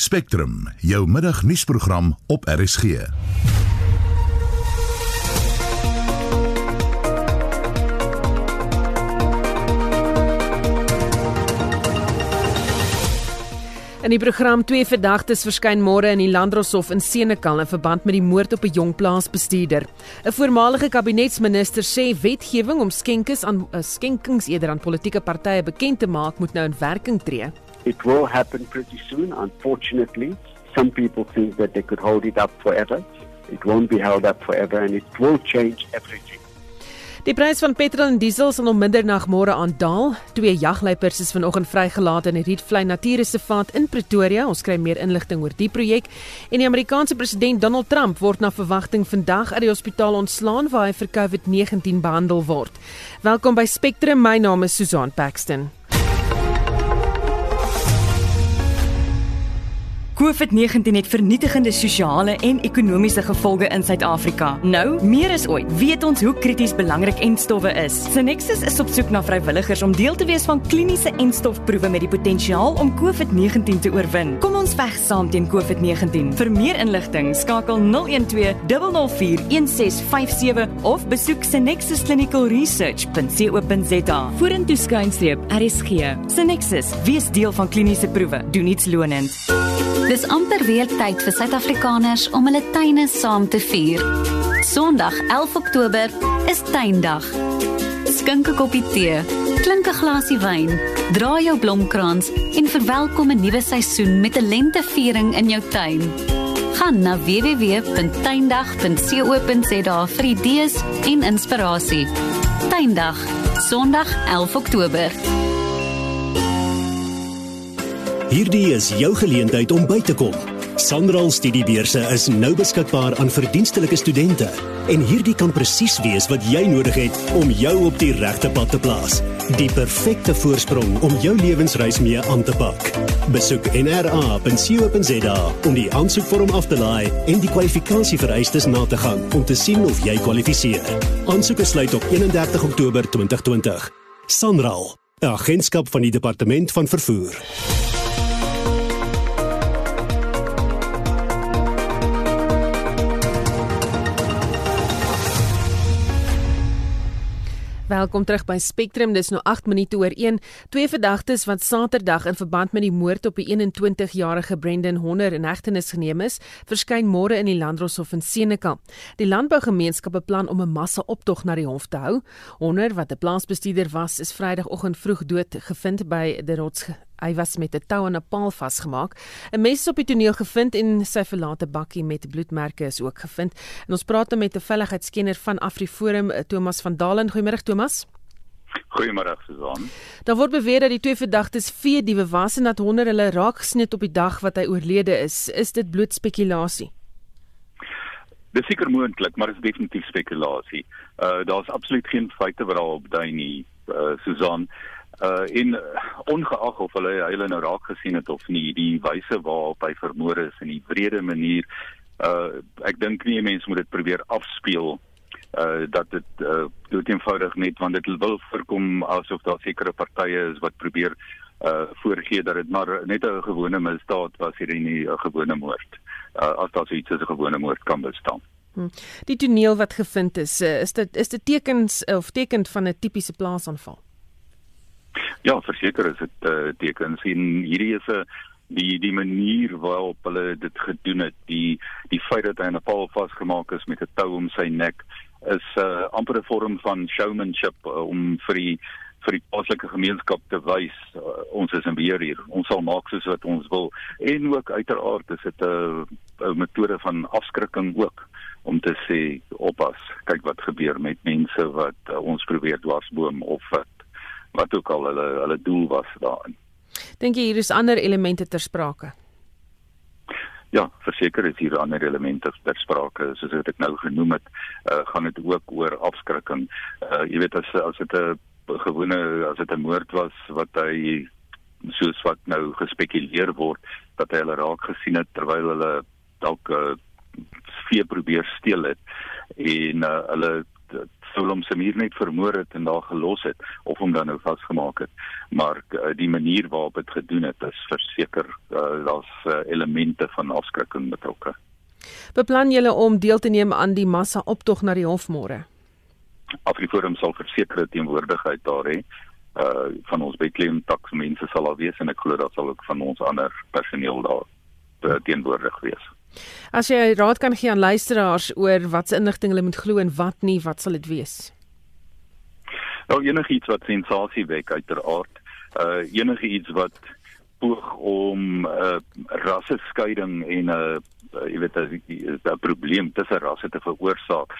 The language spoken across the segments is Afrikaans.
Spectrum, jou middagnuusprogram op RSG. In die program twee verdagtes verskyn môre in die Landdroshof in Senekal in verband met die moord op 'n jong plaasbestuurder. 'n Voormalige kabinetsminister sê wetgewing om skenkings aan uh, skenkings eerder aan politieke partye bekend te maak moet nou in werking tree. It will happen pretty soon, unfortunately. Some people think that they could hold it up forever. It won't be held up forever and it will change everything. Die prys van petrol en diesel sal om middernag môre aan daal. Twee jagluiperds is vanoggend vrygelaat in die Rietvlei Natuurreservaat in Pretoria. Ons kry meer inligting oor die projek. En die Amerikaanse president Donald Trump word na verwagting vandag uit die hospitaal ontslaan waar hy vir COVID-19 behandel word. Welkom by Spectrum. My naam is Susan Paxton. COVID-19 het vernietigende sosiale en ekonomiese gevolge in Suid-Afrika. Nou, meer as ooit, weet ons hoe krities belangrik entstowwe is. Synexus is op soek na vrywilligers om deel te wees van kliniese entstofproewe met die potensiaal om COVID-19 te oorwin. Kom ons veg saam teen COVID-19. Vir meer inligting, skakel 012 004 1657 of besoek synexusclinicalresearch.co.za. Vorentoe skynstreep RSG. Synexus, wees deel van kliniese proewe. Doen iets lonend. Dis amper weer tyd vir Suid-Afrikaners om hulle tuine saam te vier. Sondag 11 Oktober is tuindag. Skink 'n koppie tee, klink 'n glasie wyn, dra jou blomkrans en verwelkom 'n nuwe seisoen met 'n lenteviering in jou tuin. Gaan na www.tuindag.co.za vir idees en inspirasie. Tuindag, Sondag 11 Oktober. Hierdie is jou geleentheid om by te kom. Sanral Studiebeurse is nou beskikbaar aan verdienstelike studente en hierdie kan presies wees wat jy nodig het om jou op die regte pad te plaas. Die perfekte voorsprong om jou lewensreis mee aan te pak. Besoek nra.co.za om die aansoekvorm af te laai en die kwalifikasievereistes na te gaan om te sien of jy kwalifiseer. Aansoeke sluit op 31 Oktober 2020. Sanral, 'n agentskap van die Departement van Vervoer. Welkom terug by Spectrum. Dis nou 8 minute oor 1. Twee verdagtes wat Saterdag in verband met die moord op die 21-jarige Brendan Honor in hegtenis geneem is, verskyn môre in die Landdroshof in Senekal. Die landbougemeenskap beplan om 'n massa-optog na die hof te hou. Honor, wat 'n plaasbestuurder was, is Vrydagoggend vroeg dood gevind by die rots Hy was met 'n tou aan 'n paal vasgemaak. 'n Mes is op die toneel gevind en sy verlate bakkie met bloedmerke is ook gevind. En ons praat met 'n veiligheidskenner van AfriForum, Thomas van Dalen. Goeiemôre Thomas. Goeiemôre Susan. Daar word beweer dat die twee verdagtes vee diewe was en dat honder hulle raak gesnit op die dag wat hy oorlede is. Is dit bloot spekulasie? Dis seker moontlik, maar dit is definitief spekulasie. Uh daar's absoluut geen feite wat daarop dui nie, uh Susan uh en ongeag of hulle hulle nou raak gesien het of nie die wyse waarop hy vermoor is en die wrede manier uh ek dink nie mense moet dit probeer afspeel uh dat dit uh dood eenvoudig net want dit wil voorkom asof daar sekere partye is wat probeer uh voorgee dat dit maar net 'n gewone misdaad was hier en nie 'n gewone moord uh as daar so iets as 'n gewone moord kan bestaan hm. Die toneel wat gevind is, is dit is dit tekens of tekend van 'n tipiese plaasaanval? Ja, verseker is dit uh, tekens en hierdie is 'n die die manier waarop hulle dit gedoen het, die die feit dat hy in 'n paal vasgemaak is met 'n tou om sy nek is 'n uh, amper 'n vorm van showmanship uh, om vir die vir die plaaslike gemeenskap te wys uh, ons is in beheer hier. Ons sal maak soos wat ons wil. En ook uiteraard is dit 'n 'n metode van afskrikking ook om te sê oppas, kyk wat gebeur met mense wat uh, ons probeer dwarsboom of wat wat ook al hulle hulle doel was daarin. Dink jy hier is ander elemente ter sprake? Ja, verseker is hier ander elemente ter sprake, soos wat ek nou genoem het, uh, gaan dit ook oor afskrikking. Uh, jy weet as as dit 'n gewone as dit 'n moord was wat hy soos wat nou gespekuleer word dat hy hulle raak gesien het terwyl hulle dalk uh, vee probeer steel het en uh, hulle sou hom se muur net vermoor het en daar gelos het of hom dan nou vasgemaak het. Maar uh, die manier waarop dit gedoen het is verseker uh, daar's uh, elemente van afskrikking betrokke. Beplan julle om deel te neem aan die massa optog na die hof môre? Afriforum sal verseker teenwoordigheid daar hê. Uh van ons Bethlehem tax mense sal al wees en ek glo dat sal ook van ons ander personeel daar teenwoordig wees. As jy raad kan gee aan luisteraars oor watse inligting hulle moet glo en wat nie, wat sal dit wees? Nou enigiets wat sensasie wek uiteraard. Uh enigiets wat poog om 'n uh, rasseskeiding en 'n uh, uh, jy weet 'n probleem tussen rasse te veroorsaak.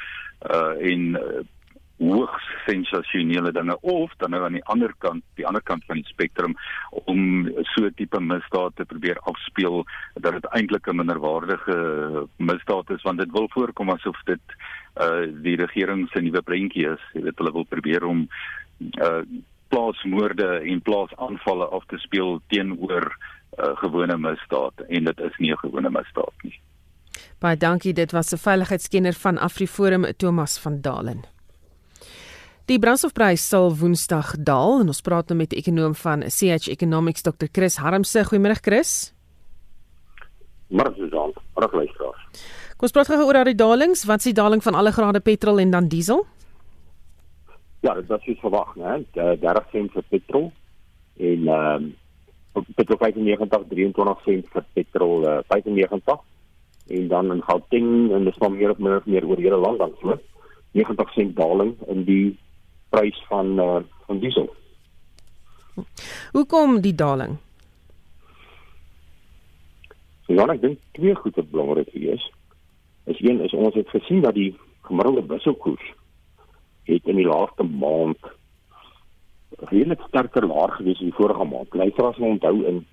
Uh en uh, hoogs sensasionele dinge of dan nou aan die ander kant die ander kant van die spektrum om so tipe misdaad te probeer afspeel dat dit eintlik 'n minderwaardige misdaad is want dit wil voorkom asof dit uh die regering se nuwe prentjie is. Jy weet hulle wil probeer om uh plaasmoorde en plaasaanvalle af te speel teenoor uh, gewone misdaad en dit is nie 'n gewone misdaad nie. Baie dankie. Dit was 'n veiligheidskenner van Afriforum Thomas van Dalen Die brandstofprys sal Woensdag daal en ons praat nou met die ekonom van CH Economics Dr Chris Harmse. Goeiemôre Chris. Môre Susan, reg luister. Kom ons praat gou oor die dalings. Wat is die daling van alle grade petrol en dan diesel? Ja, dit was iets verwag, né? 30 sent vir petrol en ehm um, petrol 95 23 sent vir petrol uh, 95 en dan in Gauteng en dis maar meer of meer, meer oor hele land dan so. 90 sent daling in die prys van uh, van diesel. Hoekom die daling? Ja, ek dink twee wat belangrik is. Is een is ons het gesien dat die gemiddelde wisselkoers het in die laaste maand redelik sterker laag gewees as die vorige maand. Luister as ons onthou in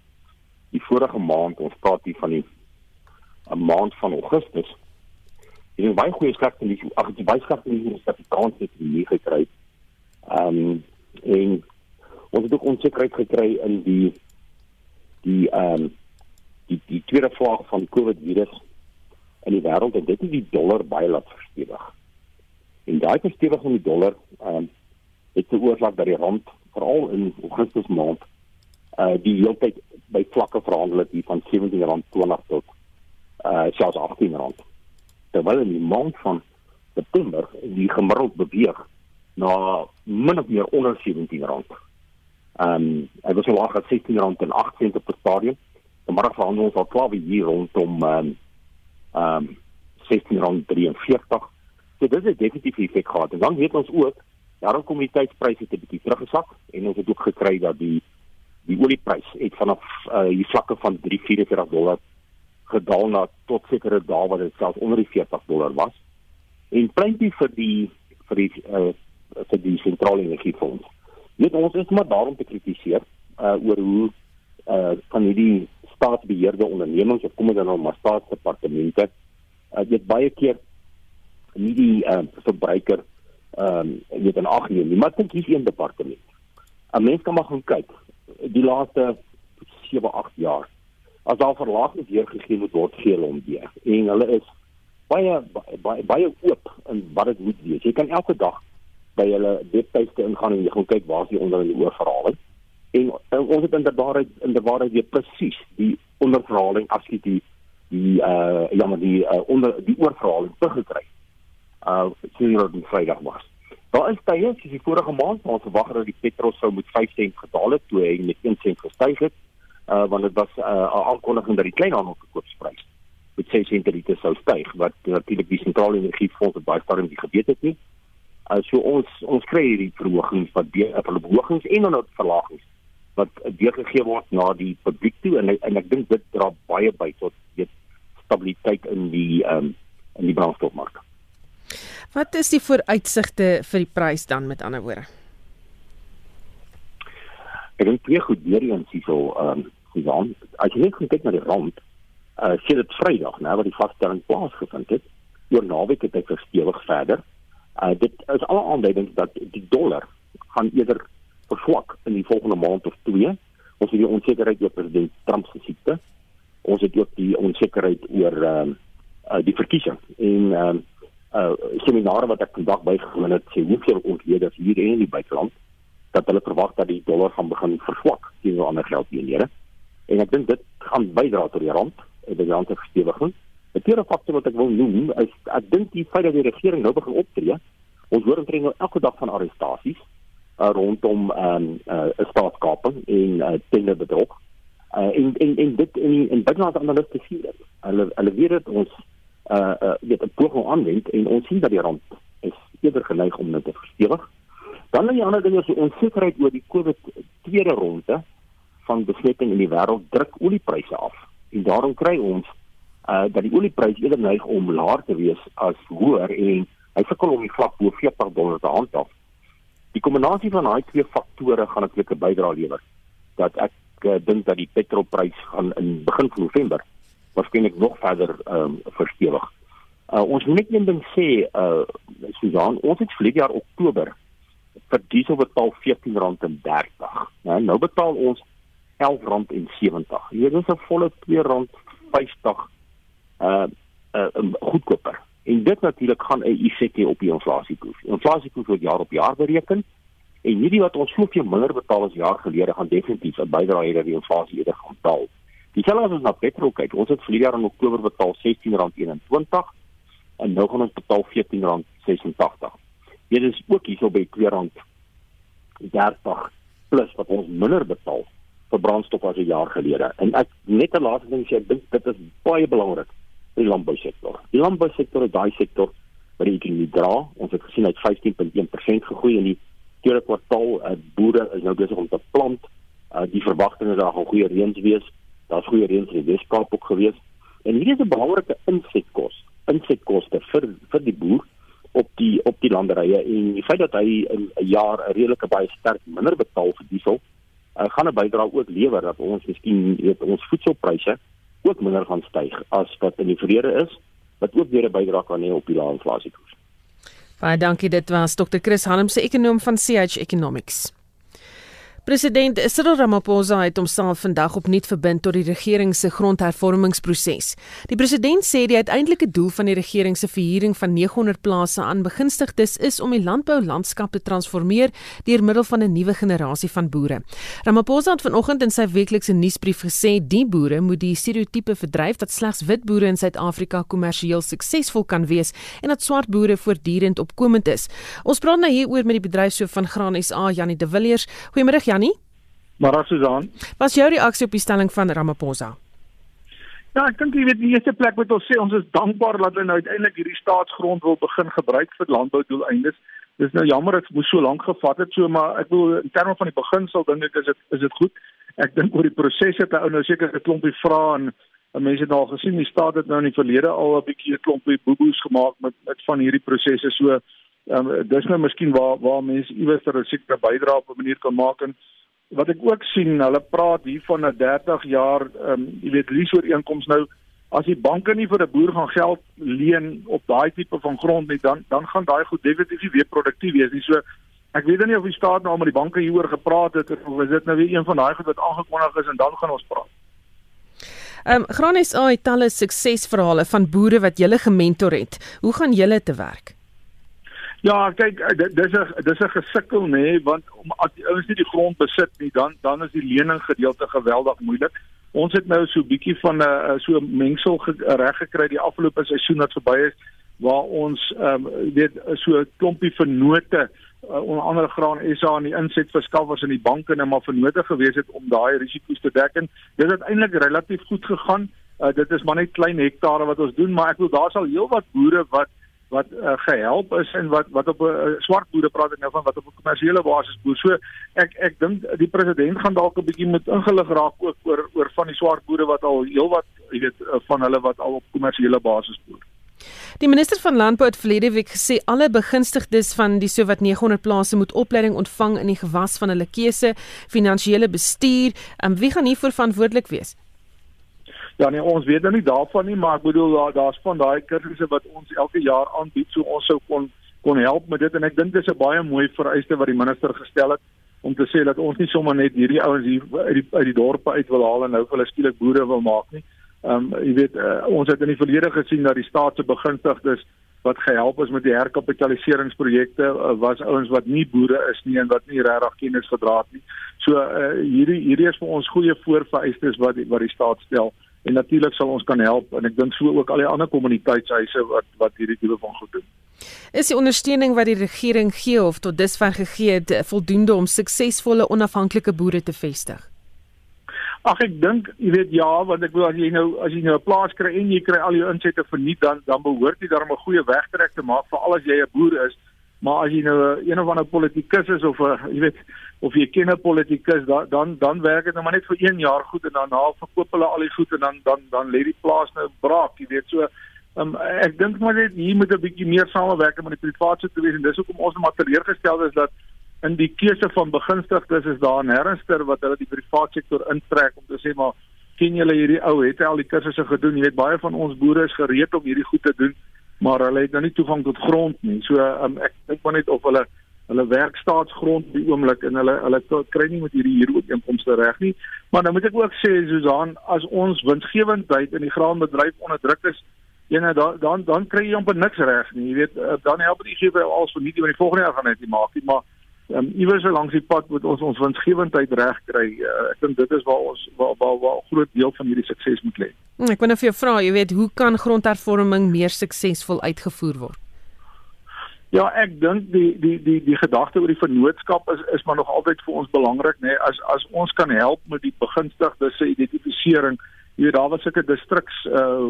die vorige maand, ons praat hier van die 'n maand van Augustus. Dit is baie goeie in die ag die baie skak in die Suid-Afrikaanse ekonomie gekry. Ehm um, en ons het ook onsekerheid gekry in die die ehm um, die die tweede vlak van COVID virus in die wêreld en dit het die dollar baie laat verstewig. En daai verstewiging van die dollar ehm um, het veroorsaak dat die rand veral in Augustus maand uh die heeltyd by vlakke verhandel het hier van R17.20 tot uh selfs R18. Terwyl in die maand van September die gemiddeld beweeg na min of meer onder 17 rand. Ehm um, hy was al laag as 16 rand en 8 sent per stadium. Maar verhandel ons al klaar hier rondom ehm um, ehm um, 16 rand 43. So dit is definitief effek gehad. En dan weet ons ook daarom kommoditeitspryse het 'n bietjie teruggesak en ons het ook gekry dat die die olieprys het vanaf uh, die vlakke van 344 dollar gedaal na tot sekere dae wat dit selfs onder die 40 dollar was. En prentjie vir die vir die uh, vir die sentrale energiefonds. Net ons is maar daarom te kritiseer uh oor hoe uh van hierdie staatsbeheerde ondernemings of kom dit nou maar staatsdepartemente uh dit baie keer nie die uh verbruiker um, weet in ag neem nie, maar dink hier's een departement. 'n Mens kan maar gaan kyk die laaste 7, 8 jaar. As daar verlagings weer gegee moet word gee hulle om weer en hulle is baie baie baie oop in wat dit moet wees. Jy kan elke dag by hulle webtuiste ingaan en jy gaan kyk waar is die onder in die oorverhaling. En, en ons het inderdaad inderdaad weer presies die onderverhaling as jy die die uh ja maar die uh, onder die oorverhaling teruggekry. Uh sien jy Vrydag was. Daar is tye soos die vorige maand waar ons verwag dat die petrol sou met 5 sent gedaal het toe hy met 1 sent gestyg het. Uh want dit was 'n uh, aankondiging dat die kleinhandelverkoopsprys met 6 sent per liter sou styg wat natuurlik die sentrale energiefonds baie sterk nie geweet het nie. Uh, so ons ons kry hierdie verhogings wat die uh, verhogings en dan ook verlagings wat deurgegee word na die publiek toe en en ek dink dit dra baie by tot weet stabiliteit in die um, in die brandstofmark. Wat is die vooruitsigte vir die prys dan met ander woorde? Ek dink twee goed weer eens hierso ehm um, Susan, as jy net kyk na die rand, uh sien dit Vrydag, né, wat die vaststelling plaasgevind het, oor naweek het hy verstewig verder. Uh dit is alle aanduidings dat die dollar gaan eerder verswak in die volgende maand of twee. Ons het die onsekerheid oor president Trump se siekte. Ons het ook die onsekerheid oor ehm uh, uh, die verkiesing en ehm uh, uh seminare wat ek vandag bygewoon het, sê hoeveel ontleeders hier en in die buiteland dat hulle verwag dat die dollar gaan begin verswak teenoor ander geldeenhede. En ek dink dit gaan bydra tot die rand, die rand verstewiging. 'n Tweede faktor wat ek wil noem is ek dink die feit dat die regering nou begin optree. Ons hoor omtrent nou elke dag van arrestasies uh, rondom 'n um, uh, staatskaping en uh, tenderbedrog. Uh, en en en dit in in buitelandse analiste sien dit. Hulle hulle weet dit ons uh uh weet 'n poging aanwend en ons sien dat die rand is eerder geneig om net te verstewig. Dan die ander ding is die onsekerheid oor die COVID tweede ronde van besmetting in die wêreld druk oliepryse af. En daarom kry ons uh dat die olieprys eerder neig om laer te wees as hoër en hy sukkel om die vlak bo 40 dollar te handhaaf. Die kombinasie van daai twee faktore gaan 'n bydrae lewer dat ek uh, dink dat die petrolprys gaan in begin van November waarskynlik nog verder um, verstewig. Uh, ons moet net een ding sê, uh Susan, ons het verlede jaar Oktober vir diesel betaal R14.30. Nou nou betaal ons R11.70. Hier is 'n volle R2.50 uh uh um, goedkoper. En dit natuurlik gaan 'n effek hê op die inflasiekoers. Inflasiekoers word jaar op jaar bereken en hierdie wat ons soveel minder betaal as jaar gelede gaan definitief 'n bydrae hê dat die inflasie eerder gaan daal. Dieselfde as ons na petrol kyk. Ons het verlede jaar in Oktober betaal R16.21 en nou gaan ons betaal R14.86. Dit is ook hierso by R2.30 plus wat ons minder betaal vir brandstof as 'n jaar gelede. En ek net 'n laaste ding sê, ek dink dit is baie belangrik vir die landbousektor. Die landbousektor is daai sektor wat die ekonomie dra. Ons het gesien hy het 15.1% gegroei in die tweede kwartaal. Uh, boere is nou besig om te plant. Uh, die verwagtinge daar gaan goeie reëns wees. Daar's goeie reëns in die Weskaap ook gewees. En hier is 'n belangrike insetkos, insetkoste vir vir die boer op die op die landerye en die feit dat hy in 'n jaar 'n redelike baie sterk minder betaal vir diesel uh, gaan 'n bydrae ook lewer dat ons miskien weet ons voedselpryse ook minder gaan styg as wat in die verlede is wat ook weer 'n bydrae kan hê op die lae inflasiekoers. Baie dankie dit was Dr. Chris Hanem se ekonom van CH Economics. President Cyril Ramaphosa het homself vandag opnuut verbind tot die regering se grondhervormingsproses. Die president sê die uiteindelike doel van die regering se verhuuring van 900 plase aan begunstigdes is om die landboulandskap te transformeer deur middel van 'n nuwe generasie van boere. Ramaphosa het vanoggend in sy weeklikse nuusbrief gesê die boere moet die stereotipe verdryf dat slegs wit boere in Suid-Afrika kommersieel suksesvol kan wees en dat swart boere voortdurend opkomend is. Ons praat nou hieroor met die bedryfshoof van Graan SA, Janie De Villiers. Goeiemôre Janie. Maar Susan, wat is jou reaksie op die stelling van Ramaphosa? Ja, ek dink jy weet die eerste plek wat ons sê ons is dankbaar dat hulle nou uiteindelik hierdie staatsgrond wil begin gebruik vir landboudoeleindes. Dis nou jammer dit moes so lank gevat het so, maar ek wil in terme van die beginsel dink ek is dit is dit goed. Ek dink oor die proses het ou nou seker 'n klompie vrae en mense het al gesien die staat het nou in die verlede al 'n bietjie 'n klompie boeboes gemaak met met van hierdie prosesse so. Ehm um, dis nou miskien waar waar mense iewers 'n sekere bydrae op 'n manier kan maak en wat ek ook sien, hulle praat hier van 'n 30 jaar ehm um, jy weet leaseooreenkoms nou as die banke nie vir 'n boer gaan geld leen op daai tipe van grond nie, dan dan gaan daai goed definitief weer produktief wees. Nie so ek weet nie of die staat nou met die banke hieroor gepraat het of is dit nou weer een van daai goed wat aangekondig is en dan gaan ons praat. Ehm um, Granis het talle suksesverhale van boere wat jy gementor het. Hoe gaan julle te werk? Ja, kyk, eh, dis 'n dis 'n gesukkel nê, nee, want om as die ouens nie die grond besit nie, dan dan is die lening gedeelte geweldig moeilik. Ons het nou so 'n bietjie van 'n uh, so mengsel reg gekry die afgelope seisoen wat verby is waar ons ehm um, weet so 'n klompie vennote uh, onder andere graan SA aan die insetverskaffers en die banke net maar vennote gewees het om daai risiko's te dek. Dit het eintlik relatief goed gegaan. Uh, dit is maar net klein hektare wat ons doen, maar ek wil daar sal heelwat boere wat wat uh, gehelp is en wat wat op 'n uh, swart boere praat ek nou van wat op 'n kommersiële basis boer. So ek ek dink die president gaan dalk 'n bietjie met ingelig raak ook oor oor van die swart boere wat al heelwat jy weet uh, van hulle wat al op kommersiële basis boer. Die minister van landbou het verlede week gesê alle begunstigdes van die sowat 900 plase moet opleiding ontvang in die gewas van hulle keuse, finansiële bestuur. En um, wie gaan hiervoor verantwoordelik wees? Ja nee, ons weet nou nie daarvan nie, maar ek bedoel daar daar's van daai kursusse wat ons elke jaar aanbied, so ons sou kon kon help met dit en ek dink dis 'n baie mooi vereiste wat die minister gestel het om te sê dat ons nie sommer net hierdie ouens hier uit die uit die dorpe uit wil haal en nou vir hulle skielik boere wil maak nie. Ehm um, jy weet uh, ons het in die verlede gesien dat die staat se begunstigdes wat gehelp is met die herkapitaliseringsprojekte uh, was ouens wat nie boere is nie en wat nie regtig kennis gedra het nie. So uh, hierdie hierdie is vir ons goeie voorvereistes wat wat die staat stel en natuurlik sal ons kan help en ek dink so ook al die ander kommuniteitshuise wat wat hierdie tipe van goed doen. Is die ondersteuning wat die regering gee of tot dusver gegee het voldoende om suksesvolle onafhanklike boere te vestig? Ag ek dink, jy weet ja, want ek wil as jy nou as jy nou 'n plaas kry en jy kry al jou insette verniet dan dan behoort jy daarmee 'n goeie wegtrek te maak vir al as jy 'n boer is. Maar as jy nou een of ander politikus is of 'n jy weet of jy ken 'n politikus dan dan dan werk dit nou maar net vir 1 jaar goed en dan na verkoop hulle al die goed en dan dan dan lê die plaas nou braak, jy weet. So Um, ek dink maar net hier moet 'n bietjie meer samewerk met die private sektor wees en dis hoekom ons nou maar teleurgestel is dat in die keuse van begunstigdes is daar 'n herrester wat hulle die private sektor intrek om te sê maar ken julle hierdie ou het hy al die kursusse gedoen? Jy weet baie van ons boere is gereed om hierdie goed te doen maar hulle het nou nie toegang tot grond nie so um, ek dink maar net of hulle hulle werkstaatsgrond op die oomblik en hulle hulle kry nie met hierdie huurooreenkomste reg nie maar nou moet ek ook sê Susan as ons winsgewendheid in die graanbedryf onder druk is Ja, nou dan dan dan kry jy amper niks reg nie. Jy weet, uh, dan help dit gee vir alles vir nie die volgende jaar gaan net nie maak nie, maar um, iewers langs die pad moet ons ons winsgewendheid reg kry. Uh, ek dink dit is waar ons waar waar waar groot deel van hierdie sukses moet lê. Hmm, ek wil net vir jou vra, jy weet, hoe kan grondhervorming meer suksesvol uitgevoer word? Ja, ek dink die die die die gedagte oor die vennootskap is is maar nog altyd vir ons belangrik, nê, nee, as as ons kan help met die begunstigdes se identifisering jy weet daar was sulke distriks uh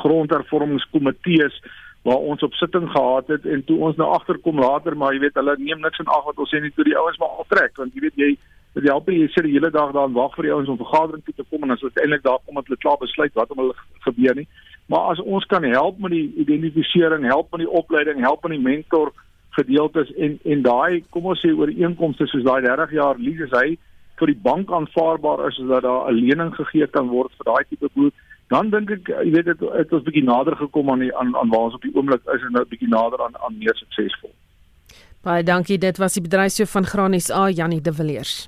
grondhervormingskomitees waar ons op sitting gehad het en toe ons nou agterkom later maar jy weet hulle neem niks in ag wat ons sê nie toe die ouens maar aftrek want jy weet jy dit help jy sit die hele dag daar en wag vir die ouens om vergadering toe te kom en as hulle uiteindelik daar kom dat hulle klaar besluit wat om hulle gebeur nie. Maar as ons kan help met die identifisering help met die opleiding help met die mentor gedeeltes en en daai kom ons sê oor inkomste soos daai 30 jaar lees hy vir die bank aanvaarbaar is dat daar 'n lening gegee kan word vir daai tipe boer, dan dink ek jy weet dit het ons bietjie nader gekom aan die, aan aan waar ons op die oomblik is en nou bietjie nader aan aan meer suksesvol. Baie dankie, dit was die bedryfshoof van Graan SA Jannie De Villiers.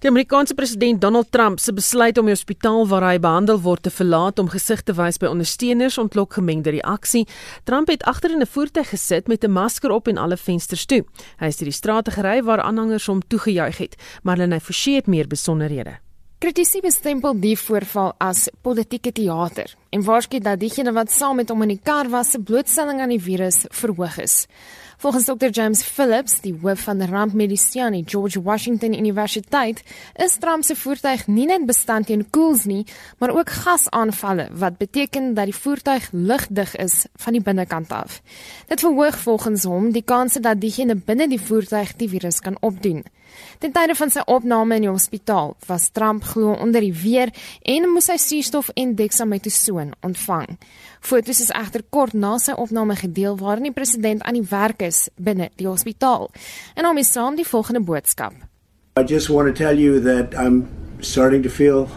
Die Amerikaanse president Donald Trump se besluit om die hospitaal waar hy behandel word te verlaat om gesig te wys by ondersteuners ontlok gemengde reaksie. Trump het agter in 'n voertuig gesit met 'n masker op en alle vensters toe. Hy het deur die strate gery waar aanhangers hom toegejuig het, maar hulle het verseker meer besonderhede. Kritisie bestempel die voorval as politieke teater en waarskynlik dat diegene wat saam met hom in die kar was se blootstelling aan die virus verhoog is. Volgens Dr James Phillips, die hoof van die rampmedisy aan die George Washington Universiteit, is Trump se voertuig nie net bestand teen koels nie, maar ook gasaanvalle wat beteken dat die voertuig lugdig is van die binnekant af. Dit verhoog volgens hom die kanse dat diegene binne die voertuig die virus kan opdoen. Ten tye van sy opname in die hospitaal was Trump glo onder die weer en moes hy suurstof en dexamethasoon ontvang. Fotos is egter kort na sy opname gedeel waarin die president aan die werk is binne die hospitaal. En hom is saam die volgende boodskap. I just want to tell you that I'm starting to feel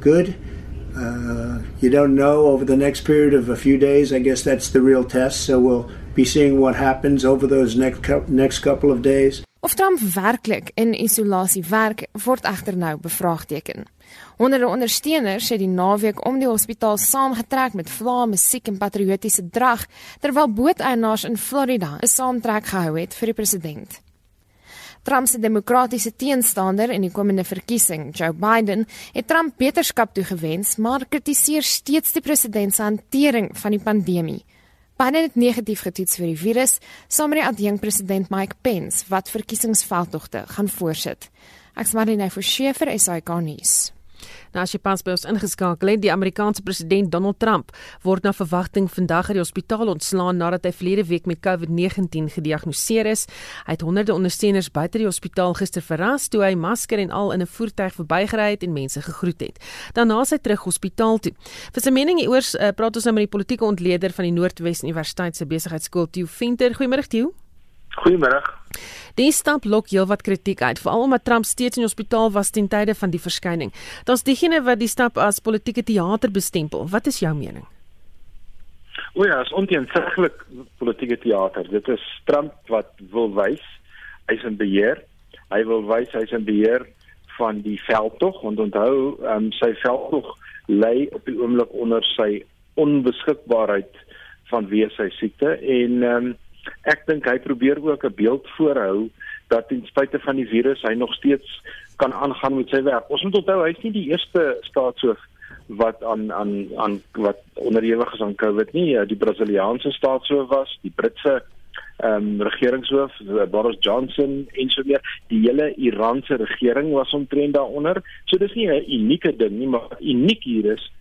good. Uh, you don't know over the next period of a few days. I guess that's the real test. So we'll be seeing what happens over those next next couple of days. Of Trump werklik in isolasie werk, word egter nou bevraagteken. Honderde ondersteuners het die naweek om die hospitaal saamgetrek met vlae musiek en patriotiese drag, terwyl booteienaars in Florida 'n saamtrek gehou het vir die president. Trump se demokratiese teenstander in die komende verkiesing, Joe Biden, het Trump beterskap toegewens, maar kritiseer steeds die president se hantering van die pandemie. Biden het negatief getoets vir die virus, saam met die adjunkpresident Mike Pence wat verkiesingsveldtogte gaan voorsit. Ek's Marlene Forsie vir SAK nuus. Nou as jy pas by ons ingeskakel het, die Amerikaanse president Donald Trump word na verwagting vandag uit die hospitaal ontslaan nadat hy verlede week met COVID-19 gediagnoseer is. Hy het honderde ondersteuners buite die hospitaal gister verras toe hy masker en al in 'n voertuig verbygery het en mense gegroet het. Daarna is hy terug hospitaal toe. Vir sy mening hieroor uh, praat ons nou met die politieke ontleder van die Noordwes Universiteit se besigheidskool Theo Venter. Goeiemôre Theo. Goeiemôre. Die stap lok heelwat kritiek uit, veral omdat Trump steeds in die hospitaal was ten tye van die verskyning. Daar's diegene wat die stap as politieke teater bestempel. Wat is jou mening? O ja, is onteenseglik politieke teater. Dit is Trump wat wil wys hy's in beheer. Hy wil wys hy's in beheer van die veldtog. Want onthou, um, sy veldtog lê op die oomblik onder sy onbeskikbaarheid vanweë sy siekte en ehm um, ek dink hy probeer ook 'n beeld voorhou dat ten spyte van die virus hy nog steeds kan aangaan met sy werk. Ons moet onthou hy's nie die eerste staatshoof wat aan aan aan wat onderhewig is aan COVID nie. Die Brasiliaanse staatshoof was, die Britse ehm um, regeringshoof Boris Johnson en so weer die hele Iranse regering was omtrent daaronder. So dis nie 'n unieke ding nie, maar uniek hier is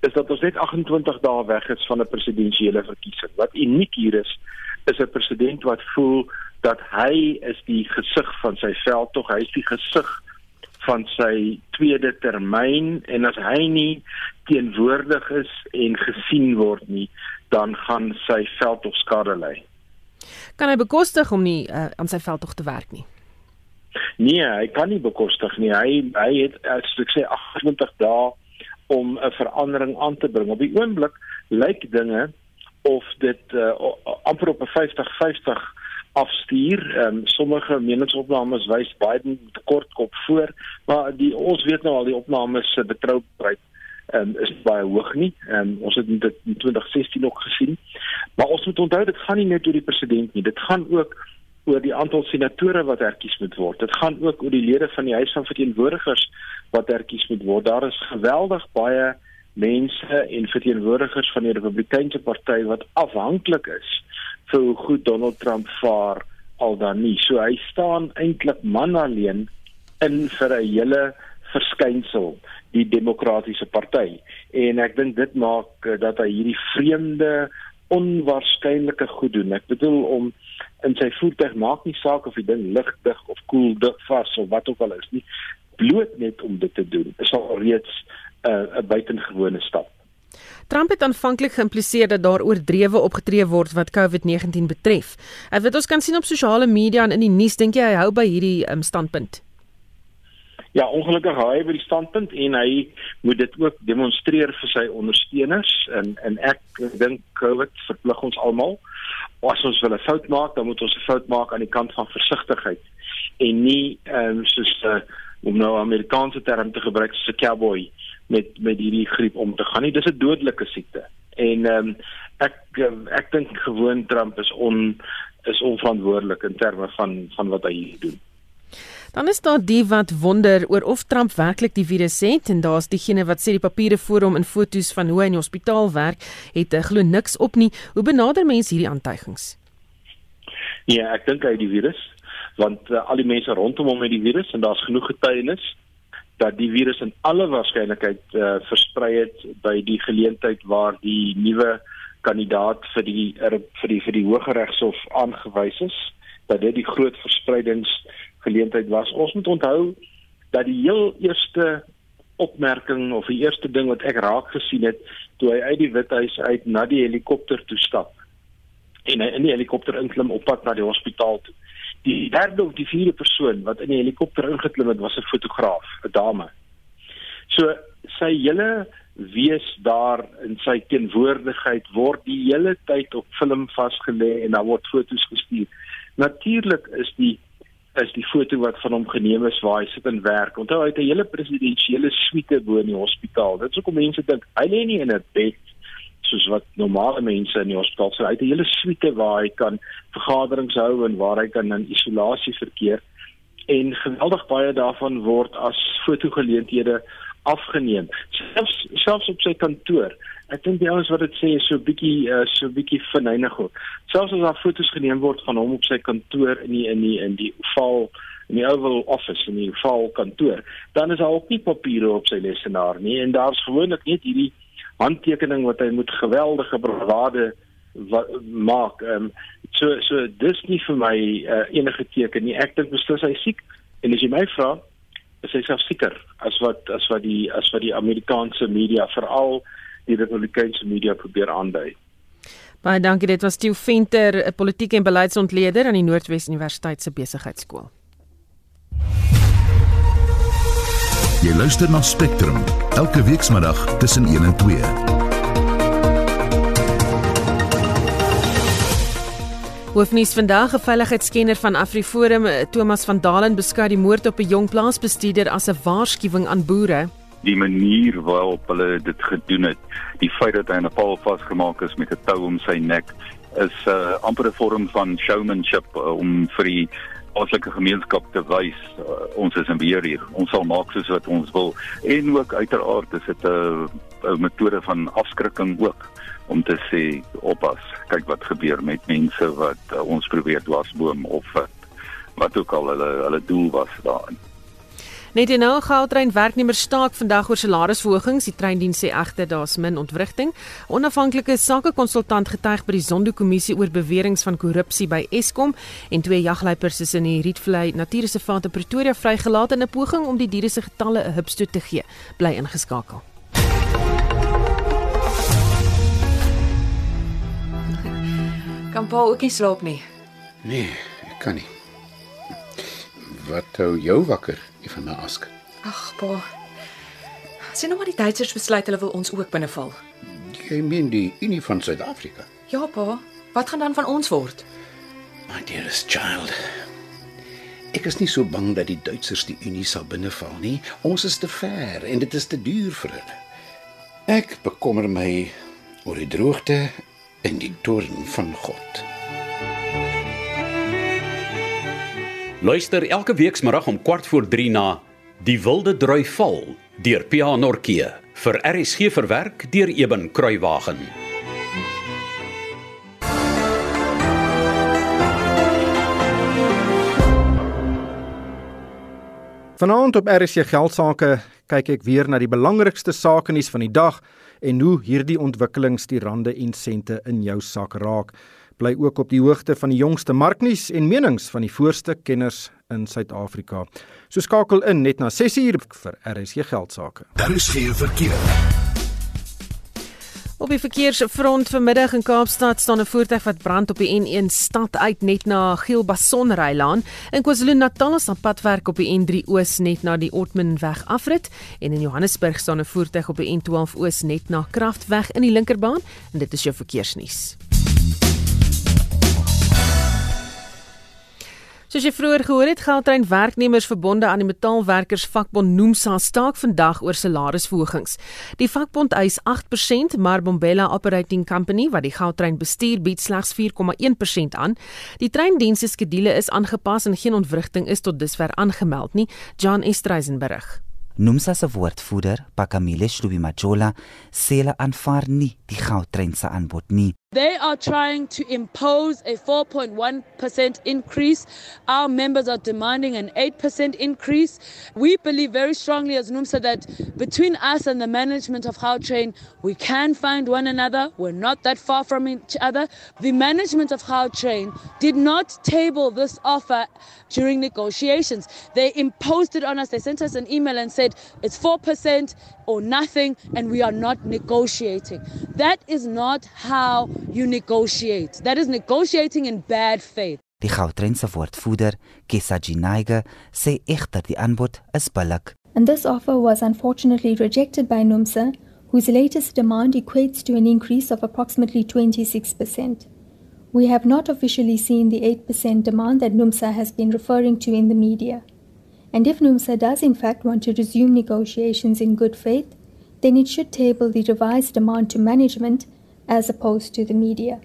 is dat ons net 28 dae weg is van 'n presidentsiële verkiesing. Wat uniek hier is is 'n president wat voel dat hy is die gesig van sy veld tog, hy is die gesig van sy tweede termyn en as hy nie teenwoordig is en gesien word nie, dan gaan sy veld tog skade ly kan hy bekostig om nie uh, aan sy veldtog te werk nie. Nee, hy kan nie bekostig nie. Hy hy het as ek sê 28 dae om 'n verandering aan te bring. Op die oomblik lyk dinge of dit uh, amper op 'n 50-50 afstuur. Ehm um, sommige meningsopnames wys Biden kort kop voor, maar die ons weet nou al die opnames se betroubaarheid um, is baie hoog nie. Um, ons het dit in 2016 ook gesien. Maar ons moet onthou dit gaan nie net oor die president nie. Dit gaan ook oor die aantal senatore wat herkies moet word. Dit gaan ook oor die lede van die Huis van Verteenwoordigers wat herkies moet word. Daar is geweldig baie mense en verteenwoordigers van die Republikeinse party wat afhanklik is vir hoe goed Donald Trump vaar al dan nie. So hy staan eintlik man alleen in vir 'n hele verskynsel die demokratiese party. En ek dink dit maak uh, dat hy hierdie vreemde onwaarskynlike goed doen. Ek bedoel om in sy voertuig maak nie saak of die ding ligdig of koel cool, vas of wat ook al is nie bloot net om dit te doen. Is al reeds eh, 'n uh, buitengewone stap Trump het aanvanklik geïmpliseer dat daar oordrewe opgetree word wat COVID-19 betref. Ek weet ons kan sien op sosiale media en in die nuus dink jy hy hou by hierdie um, standpunt? Ja, ongelukkig hy by die standpunt en hy moet dit ook demonstreer vir sy ondersteuners en en ek dink COVID verplig ons almal. As ons wil 'n fout maak, dan moet ons 'n fout maak aan die kant van versigtigheid en nie ehm um, soos 'n uh, eh, om nou 'n Amerikaanse term te gebruik soos 'n cowboy met met hierdie griep om te gaan nie. Dis 'n dodelike siekte. En ehm um, ek ek dink gewoon Trump is on is onverantwoordelik in terme van van wat hy hier doen. Dan is daar die wat wonder oor of Trump werklik die virus het en daar's diegene wat sê die papiere voor hom in fotos van hoe hy in die hospitaal werk het uh, glo niks op nie. Hoe benader mense hierdie aantuigings? Ja, ek dink hy het die virus want uh, al die mense rondom hom het die virus en daar's genoeg getuienis dat die virus in alle waarskynlikheid uh, versprei het by die geleentheid waar die nuwe kandidaat vir die er, vir die vir die Hooggeregshof aangewys is dat dit die groot verspreidings geleentheid was. Ons moet onthou dat die heel eerste opmerking of die eerste ding wat ek raak gesien het toe hy uit die withuis uit na die helikopter toe stap en hy in die helikopter inklim op pad na die hospitaal toe. Die derde of die vierde persoon wat in die helikopter ingeklim het was 'n fotograaf, 'n dame. So sy hele wees daar in sy teenwoordigheid word die hele tyd op film vasgelê en daar word foto's gestuur. Natuurlik is die is die foto wat van hom geneem is waar hy sit en werk. Onthou hy het 'n hele presidensiële suite bo in die hospitaal. Dit is hoekom mense dink hy lê nie in 'n bed soos wat normale mense in die hospitaal sou. Het 'n hele suite waar hy kan vergaderings hou en waar hy kan in isolasie verkeer. En geweldig baie daarvan word as fotogeleenthede afgeneem. Selfs selfs op sy kantoor ek dink die ouens wat dit sê is so bietjie uh, so bietjie verneig. Selfs as daar foto's geneem word van hom op sy kantoor in die in die in die val in die Oval Office in die val kantoor, dan is daar ook nie papiere op sy lesenaar nie en daar's gewoonlik net hierdie handtekening wat hy moet geweldige bravade maak. Ehm um, so so dis nie vir my uh, enige teken nie. Ek dink beslis hy siek en as jy my vra, is hy self seker as wat as wat die as wat die Amerikaanse media veral die Republikeinse media probeer aandui. Baie dankie. Dit was Stew Venter, 'n politieke en beleidsontleder aan die Noordwes Universiteit se besigheidskool. Jy luister na Spectrum elke weekmiddag tussen 1 en 2. Hoofnuus vandag 'n veiligheidskenner van AfriForum, Thomas van Dalen beskou die moord op 'n jong plaasbestuurder as 'n waarskuwing aan boere. die manier waarop hulle dit gedoen het, die feit dat hy 'n paal vasgemaak is met 'n tou om sy nek is 'n uh, amper 'n vorm van showmanship uh, om vir die plaaslike gemeenskap te wys uh, ons is in beheer hier. Ons sal maak soos wat ons wil. En ook uiteraard is dit 'n 'n metode van afskrikking ook om te sê oppas. Kyk wat gebeur met mense wat uh, ons probeer dwarsboom of wat wat ook al hulle hulle doel was daarin. Net nou Gautrain werknemers staak vandag oor salarisverhogings. Die treindiens sê egter daar's min ontwrigting. Onafhanklike sakekonsultant getuig by die Zondo-kommissie oor beweringe van korrupsie by Eskom en twee jagluipers is in die Rietvlei Natuurreservaat in Pretoria vrygelaat in 'n poging om die diere se getalle 'n hupstoot te gee. Bly ingeskakel. Kan Paul ook nie slaap nie? Nee, ek kan nie. Wat hou jou wakker? Ivana ask. Ag, pa. Sien nou maar die Duitsers besluit hulle wil ons ook binneval. Jy meen die Unie van Suid-Afrika? Ja, pa. Wat gaan dan van ons word? My dearest child. Ek is nie so bang dat die Duitsers die Unie sal binneval nie. Ons is te ver en dit is te duur vir hulle. Ek bekommer my oor die droogte en die toorn van God. Luister elke weekmiddag om kwart voor 3 na Die Wilde Drui Val deur Pia Nortjee vir RSG verwerk deur Eben Kruiwagen. Vanaand op RSG geldsaake kyk ek weer na die belangrikste sake nuus van die dag en hoe hierdie ontwikkelings die rande en sente in jou sak raak bly ook op die hoogte van die jongste marknuus en menings van die voorste kenners in Suid-Afrika. So skakel in net na 6uur vir RSG geldsaake. Daar is geen verkeer. Op die verkeersfront vanmiddag in Kaapstad staan 'n voertuig wat brand op die N1 stad uit net na Gielbason Rylaan. In KwaZulu-Natal is padwerk op die N3 Oos net na die Otmanweg afrit en in Johannesburg staan 'n voertuig op die N12 Oos net na Kraftweg in die linkerbaan en dit is jou verkeersnuus. Soos jy vroeër gehoor het, Gautrain werknemers verbonde aan die metaalwerkers vakbond Nomsa staak vandag oor salarisverhogings. Die vakbond eis 8%, maar Bombela Operating Company wat die Gautrain bestuur, bied slegs 4,1% aan. Die treindienste skedule is aangepas en geen ontwrigting is tot dusver aangemeld nie. John Estreisen berig. Nomsa se woordvoerder, Pakamile Shlubimajola, sê hulle aanvaar nie die Gautrain se aanbod nie. They are trying to impose a 4.1% increase. Our members are demanding an 8% increase. We believe very strongly as NUMSA that between us and the management of Gautrain, we can find one another. We're not that far from each other. The management of Gautrain did not table this offer during negotiations. They imposed it on us. They sent us an email and said it's 4% or nothing and we are not negotiating. That is not how you negotiate. That is negotiating in bad faith. Die Gautrain se woordvoerder, Kesaji Naiga, sê egter die aanbod is billik. And this offer was unfortunately rejected by NUMSA, whose latest demand equates to an increase of approximately 26%. We have not officially seen the 8% demand that NUMSA has been referring to in the media. And if NUMSA does in fact want to resume negotiations in good faith, then it should table the revised demand to management as opposed to the media.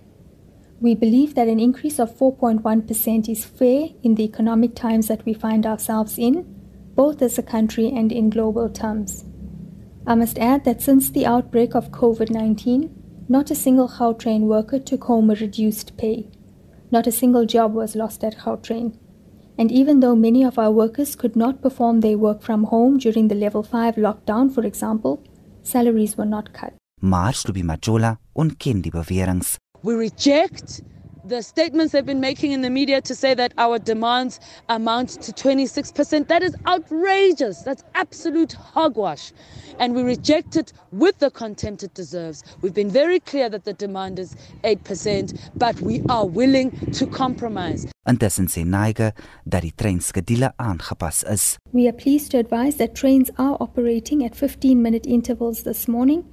We believe that an increase of 4.1% is fair in the economic times that we find ourselves in, both as a country and in global terms. I must add that since the outbreak of COVID 19, not a single Gautrain worker took home a reduced pay. Not a single job was lost at Gautrain. And even though many of our workers could not perform their work from home during the level 5 lockdown, for example, salaries were not cut. Maar Slubi Majola ontken die beweringe. We reject the statements they've been making in the media to say that our demands amount to 26%. That is outrageous. That's absolute hogwash. And we reject it with the contempt it deserves. We've been very clear that the demand is 8%, but we are willing to compromise. Intussen sê Naiga dat die treinskedule aangepas is. We are pleased to advise that trains are operating at 15-minute intervals this morning.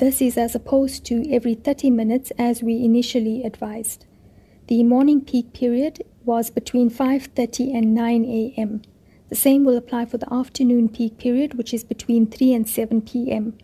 This is as opposed to every 30 minutes as we initially advised. The morning peak period was between 5:30 and 9 a.m. The same will apply for the afternoon peak period, which is between 3 and 7 p.m.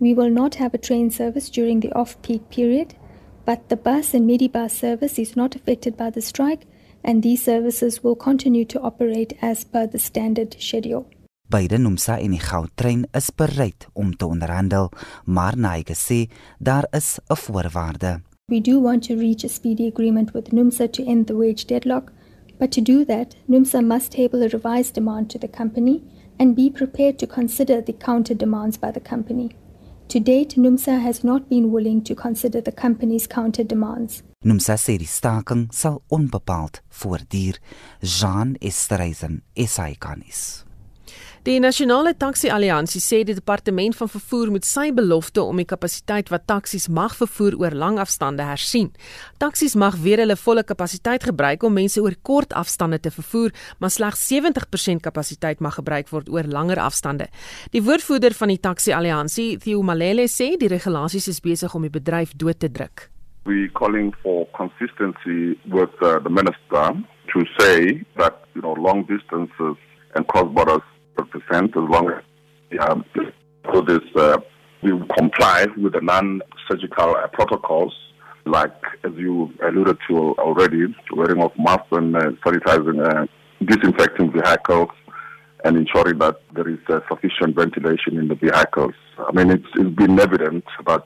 We will not have a train service during the off peak period, but the bus and minibus service is not affected by the strike, and these services will continue to operate as per the standard schedule. Beide Nomsa en die goudtrein is bereid om te onderhandel, maar na hy gesê daar is 'n voorwaarde. We do want to reach a speedy agreement with NUMSA to end the wage deadlock, but to do that, NUMSA must table a revised demand to the company and be prepared to consider the counter demands by the company. To date, NUMSA has not been willing to consider the company's counter demands. NUMSA sê die staking sal onbepaald voortduur. Jean Estreisen, SAICanis. Die Nasionale Taxi Alliansie sê die departement van vervoer moet sy belofte om die kapasiteit wat taksies mag vervoer oor lang afstande hersien. Taksies mag weer hulle volle kapasiteit gebruik om mense oor kort afstande te vervoer, maar slegs 70% kapasiteit mag gebruik word oor langer afstande. Die woordvoerder van die Taxi Alliansie, Theo Malele, sê die regulasies is besig om die bedryf dood te druk. We calling for consistency with uh, the minister to say that you know long distances and cross borders percent as long as um, so this uh, we comply with the non-surgical uh, protocols, like as you alluded to already, wearing of masks and uh, sanitizing, uh, disinfecting vehicles, and ensuring that there is uh, sufficient ventilation in the vehicles. I mean, it's, it's been evident that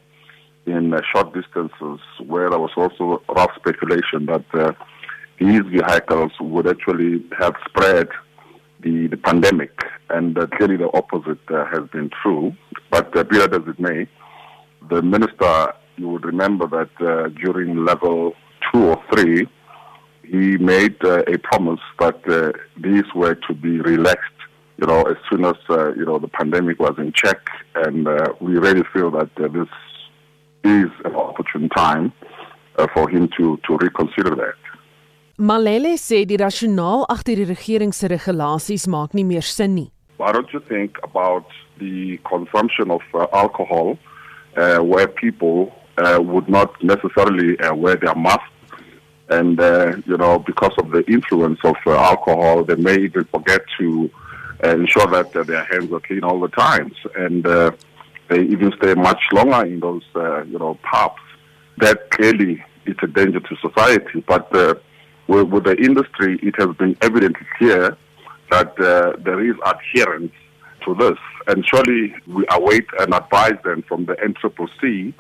in uh, short distances, where there was also rough speculation that these vehicles would actually have spread the, the pandemic, and uh, clearly the opposite uh, has been true. But uh, be that as it may, the minister, you would remember that uh, during level two or three, he made uh, a promise that uh, these were to be relaxed, you know, as soon as you know the pandemic was in check, and we really feel that this is an opportune time for him to to reconsider that. Malele sê die rasionaal agter die regering se regulasies maak nie meer sin nie. Why don't you think about the consumption of uh, alcohol uh, where people uh, would not necessarily uh, wear their masks and uh, you know because of the influence of uh, alcohol they may even forget to uh, ensure that uh, their hands are clean all the times and uh, they even stay much longer in those uh, you know pubs that clearly is a danger to society but uh, with, with the industry, it has been evidently clear that uh, there is adherence to this. And surely we await an advice then from the NCCC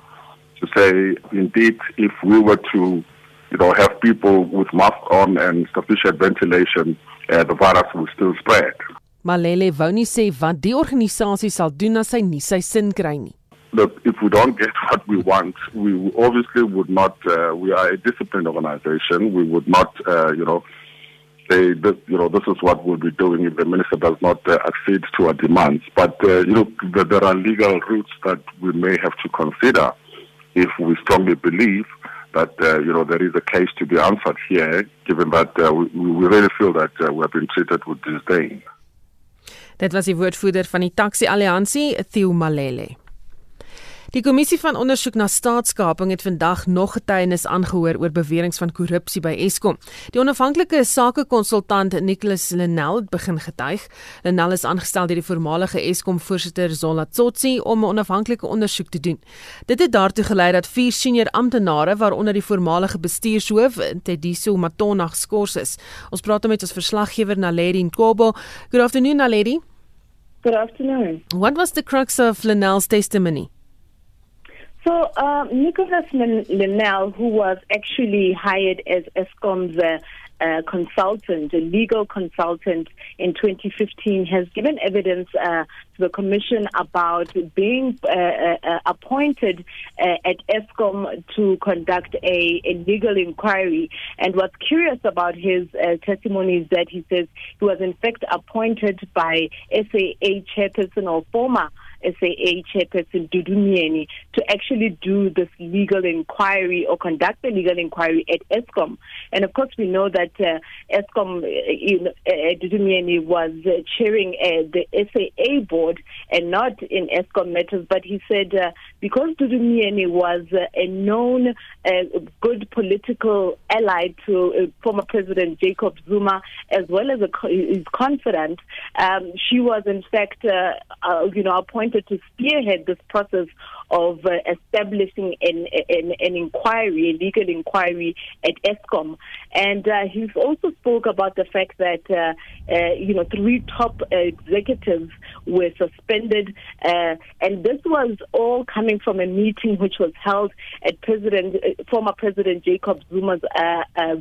to say, indeed, if we were to you know, have people with masks on and sufficient ventilation, uh, the virus will still spread. Malele wou nie sê wat die organisasie sal doen as hy nie sy sin kry nie. Look, if we don't get what we want, we obviously would not. Uh, we are a disciplined organization. We would not, uh, you know, say that you know this is what we'll be doing if the minister does not uh, accede to our demands. But uh, you know, there, are legal routes that we may have to consider if we strongly believe that uh, you know there is a case to be answered here, given that uh, we, we really feel that uh, we have been treated with disdain. Dit was die woordvoerder van die Taxi Alliansie, Theo Malele. Die kommissie van ondersoek na staatskaping het vandag nog getuienis aangehoor oor beweringe van korrupsie by Eskom. Die onafhanklike sakekonsultant Nicholas Lenel het begin getuig. Lenel is aangestel deur die voormalige Eskom voorsitter Zola Tsotsi om 'n onafhanklike ondersoek te doen. Dit het daartoe gelei dat vier senior amptenare waaronder die voormalige bestuurshoof Tediso Matona geskort is. Ons praat met ons verslaggewer Naledi Nkobo. Good afternoon Naledi. Good afternoon. What was the crux of Lenel's testimony? So, uh, Nicholas Linnell, who was actually hired as ESCOM's uh, uh, consultant, a legal consultant in 2015, has given evidence uh, to the Commission about being uh, uh, appointed at ESCOM to conduct a, a, legal inquiry. And what's curious about his testimony is that he says he was in fact appointed by SAA chairperson or former SAA chairperson Dudu Dudumieni to actually do this legal inquiry or conduct the legal inquiry at ESCOM. And of course, we know that uh, ESCOM, uh, uh, Dudumieni was uh, chairing uh, the SAA board and not in ESCOM matters, but he said uh, because Dudumieni was uh, a known uh, good political ally to uh, former President Jacob Zuma, as well as a, his confidant, um, she was in fact, uh, uh, you know, appointed to spearhead this process of uh, establishing an, an, an inquiry, a legal inquiry at ESCOM. And uh, he's also spoke about the fact that, uh, uh, you know, three top executives were suspended. Uh, and this was all coming from a meeting which was held at President, uh, former President Jacob Zuma's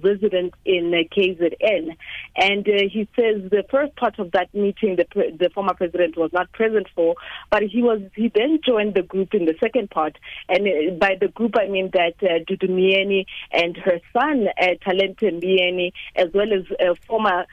residence in KZN. And he says the first part of that meeting, the, the former president was not present for, but he was he then joined the group in the second part. And uh, by the group, I mean that uh, Dudu Mieni and her son, uh, Talente Mieni, as well as uh, former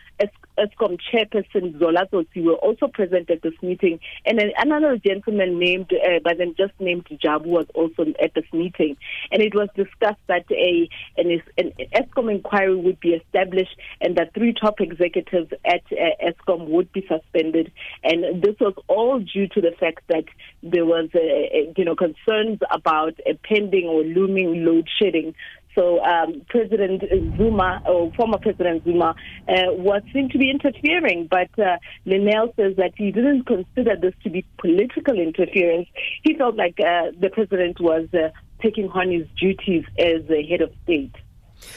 ESCOM chairperson Zola Tsotsi were also present at this meeting, and another gentleman named uh, by them just named Jabu was also at this meeting, and it was discussed that a an, an ESCOM inquiry would be established, and that three top executives at uh, ESCOM would be suspended, and this was all due to the fact that there was uh, you know concerns about a pending or looming load shedding so um, President Zuma, or former President Zuma, uh, was seen to be interfering. But uh, Linnell says that he didn't consider this to be political interference. He felt like uh, the president was uh, taking on his duties as the head of state.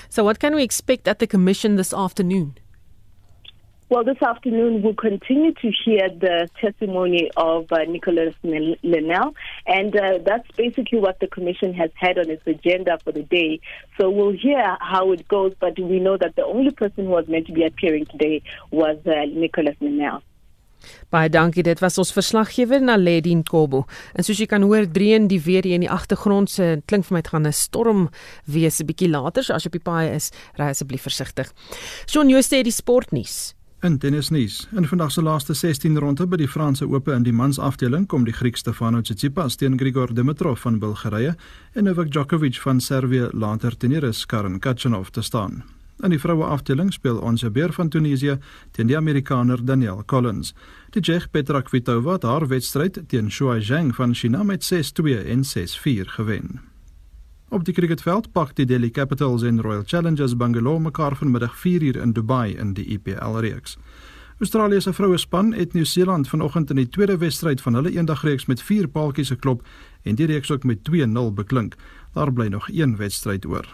So, what can we expect at the commission this afternoon? Well, this afternoon we'll continue to hear the testimony of uh, Nicholas Linnell, and uh, that's basically what the Commission has had on its agenda for the day. So we'll hear how it goes, but we know that the only person who was meant to be appearing today was uh, Nicholas Linnell. Baie dankie. Dit was ons verslaggewer Naledin Kobo. En soos jy kan hoor, dreun die weer hier in die agtergrond se klink vir my dit gaan 'n storm wees 'n bietjie later. So as jy op die paai is, ry asseblief versigtig. Shaun Jooste het die sportnuus. In tennisnuus, in vandag se laaste 16 ronde by die Franse Ope in die mansafdeling kom die Griek Stefanos Tsitsipas teen Grigor Dimitrov van Bulgarië en Novak Djokovic van Servië later teen Iris Karen Khachanov te staan. In die vroue afdeling speel Ons Jabeur van Tunesië teen die Amerikaner Danielle Collins. Die Tsjeeg Petra Kvitova het haar wedstryd teen Shuai Zheng van China met 6-2 en 6-4 gewen. Op die cricketveld pak die Delhi Capitals en Royal Challengers Bangalore mekaar vanmiddag 4uur in Dubai in die IPL reeks. Australië se vroue span het Nieu-Seeland vanoggend in die tweede wedstryd van hulle eendagreeks met 4 paaltjies geklop en die reeks ook met 2-0 beklink. Daar bly nog een wedstryd oor.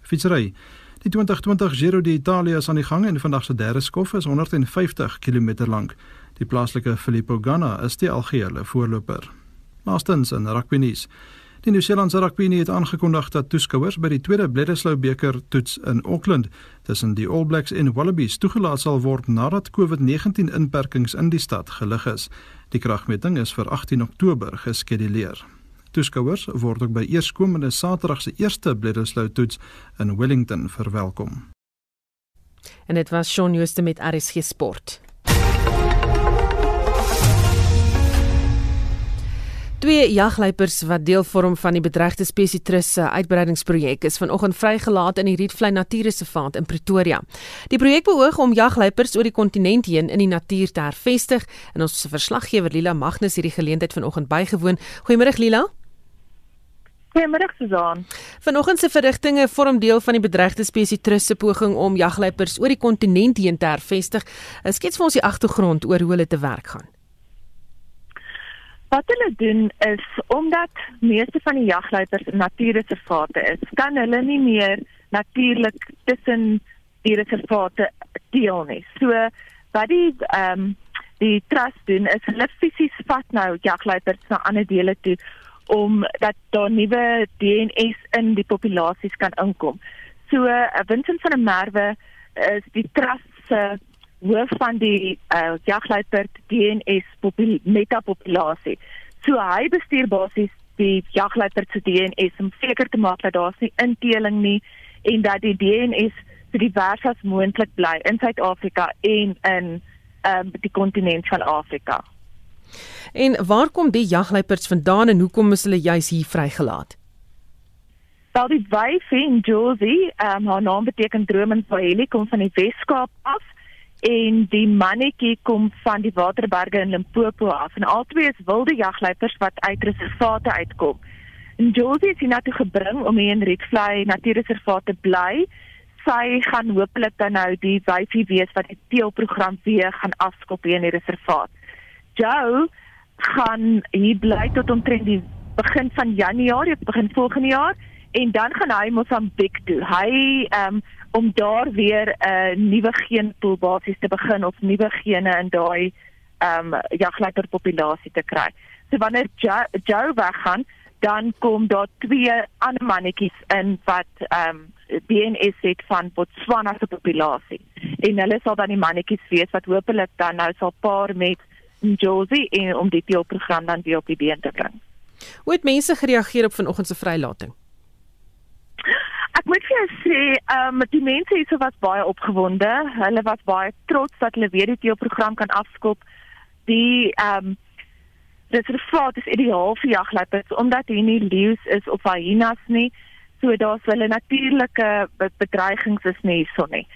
Fietsry. Die 2020 Giro d'Italia is aan die gang en vandag se derde skof is 150 km lank. Die plaaslike Filippo Ganna is die algehele voorloper. Laastens in rugby nuus. Die Nieu-Seelandse rugby het aangekondig dat toeskouers by die tweede Bledisloe beker toets in Auckland tussen die All Blacks en Wallabies toegelaat sal word nadat COVID-19 inperkings in die stad gelig is. Die kragmeting is vir 18 Oktober geskeduleer. Toeskouers word ook by eerskomende Saterdag se eerste Bledisloe toets in Wellington verwelkom. En dit was Shaun Jooste met RSG Sport. Twee jagluipers wat deel vorm van die bedreigde spesietrus se uitbreidingsprojek is vanoggend vrygelaat in die Rietvlei Natuurreservaat in Pretoria. Die projek beoog om jagluipers oor die kontinent heen in die natuur te hervestig en ons verslaggewer Lila Magnus hierdie geleentheid vanoggend bygewoon. Goeiemôre Lila. Goeiemôre Susan. Vanoggend se verrigtinge vorm deel van die bedreigde spesietrus se poging om jagluipers oor die kontinent heen te hervestig. Skets vir ons die agtergrond oor hoe hulle te werk gaan. Wat hulle doen is omdat meeste van die jagluipers in natuurreservate is, kan hulle nie meer natuurlik tussen die reservate deel nie. So wat die ehm um, die trust doen is hulle fisies vat nou jagluipers na ander dele toe om dat daar nuwe DNS in die populasies kan inkom. So uh, Vincent van der Merwe is die trust se uh, hoof van die uh, jagluiperd DNS metapopulasie. So hy bestuur basies die jagluiperd se DNS om seker te maak dat daar nie inteling nie en dat die DNS so divers as moontlik bly in Suid-Afrika en in um, die kontinent van Afrika. En waar kom die jagluiperds vandaan en hoekom is hulle juis hier vrygelaat? Wel die wyf in Josie, um, haar naam beteken droom in Swahili kom van die Weskaap af en die mannetjie kom van die Waterberge in Limpopo af en albei is wilde jagluipers wat uit reservate uitkom. En Josie is hiernatoe gebring om hier in Rietvlei Natuurreservaat te bly. Sy gaan hopelik dan nou die wyfie wees wat die teelprogram weer gaan afskop hier in die reservaat. Joe gaan hier bly tot omtrent die begin van Januarie, begin volgende jaar en dan gaan hy Mosambiek toe. Hy ehm um, om daar weer 'n uh, nuwe geenpool basies te begin of nuwe gene in daai ehm um, jagluiper populasie te kry. So wanneer Joe, Joe weggaan, dan kom daar twee ander mannetjies in wat ehm um, BNS het van Botswana se populasie. En hulle sal dan die mannetjies wees wat hopelik dan nou sal paar met Josie en om die teelprogram dan weer op die been te bring. Hoe het mense gereageer op vanoggend se vrylating? Ek moet vir jou sê, ehm um, die mense hier was baie opgewonde. Hulle was baie trots dat hulle weer die teelprogram kan afskop. Die ehm um, dit reservaat is ideaal vir jagluiperds omdat hier nie leeu's is of hyenas nie. So daar's hulle natuurlike bedreigings is nie hierson nie.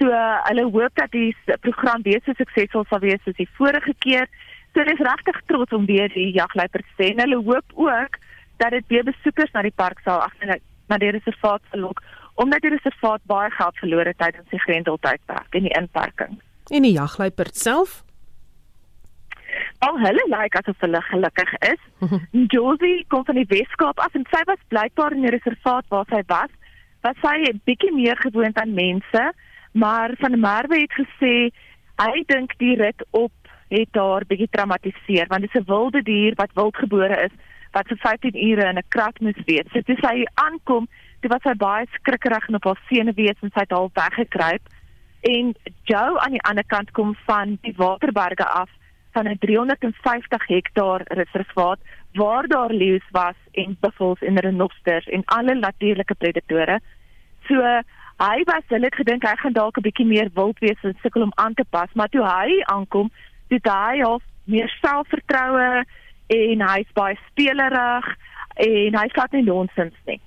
So uh, hulle hoop dat die program weer so suksesvol sal wees soos die vorige keer. So hulle is regtig trots om weer die jagluiperds te sien. Hulle hoop ook dat dit weer besoekers na die park sal agter na die reservaat verlok omdat die reservaat baie geld verloor het tydens die grendeltydperk en die inperking. En die jagluiperd self? Al hulle lyk like asof hulle gelukkig is. Josie kom van die Weskaap af en sy was blykbaar in die reservaat waar sy was. Was sy 'n bietjie meer gewoond aan mense, maar van Merwe het gesê hy dink die rit op het haar bietjie traumatiseer want dit is 'n wilde dier wat wildgebore is wat vir 15 ure in 'n krat moes wees. So toe sy aankom, toe was sy baie skrikkerig en op haar senuwees en sy het al weggekruip. En Joe aan die ander kant kom van die Waterberge af van 'n 350 hektaar reservaat waar daar leeu's was en buffels en renosters en alle natuurlike predatore. So hy was hulle het gedink hy gaan dalk 'n bietjie meer wild wees en sukkel om aan te pas, maar toe hy aankom, het hy al meer selfvertroue en hy's baie spelerig en hy vat nie nonsens nie.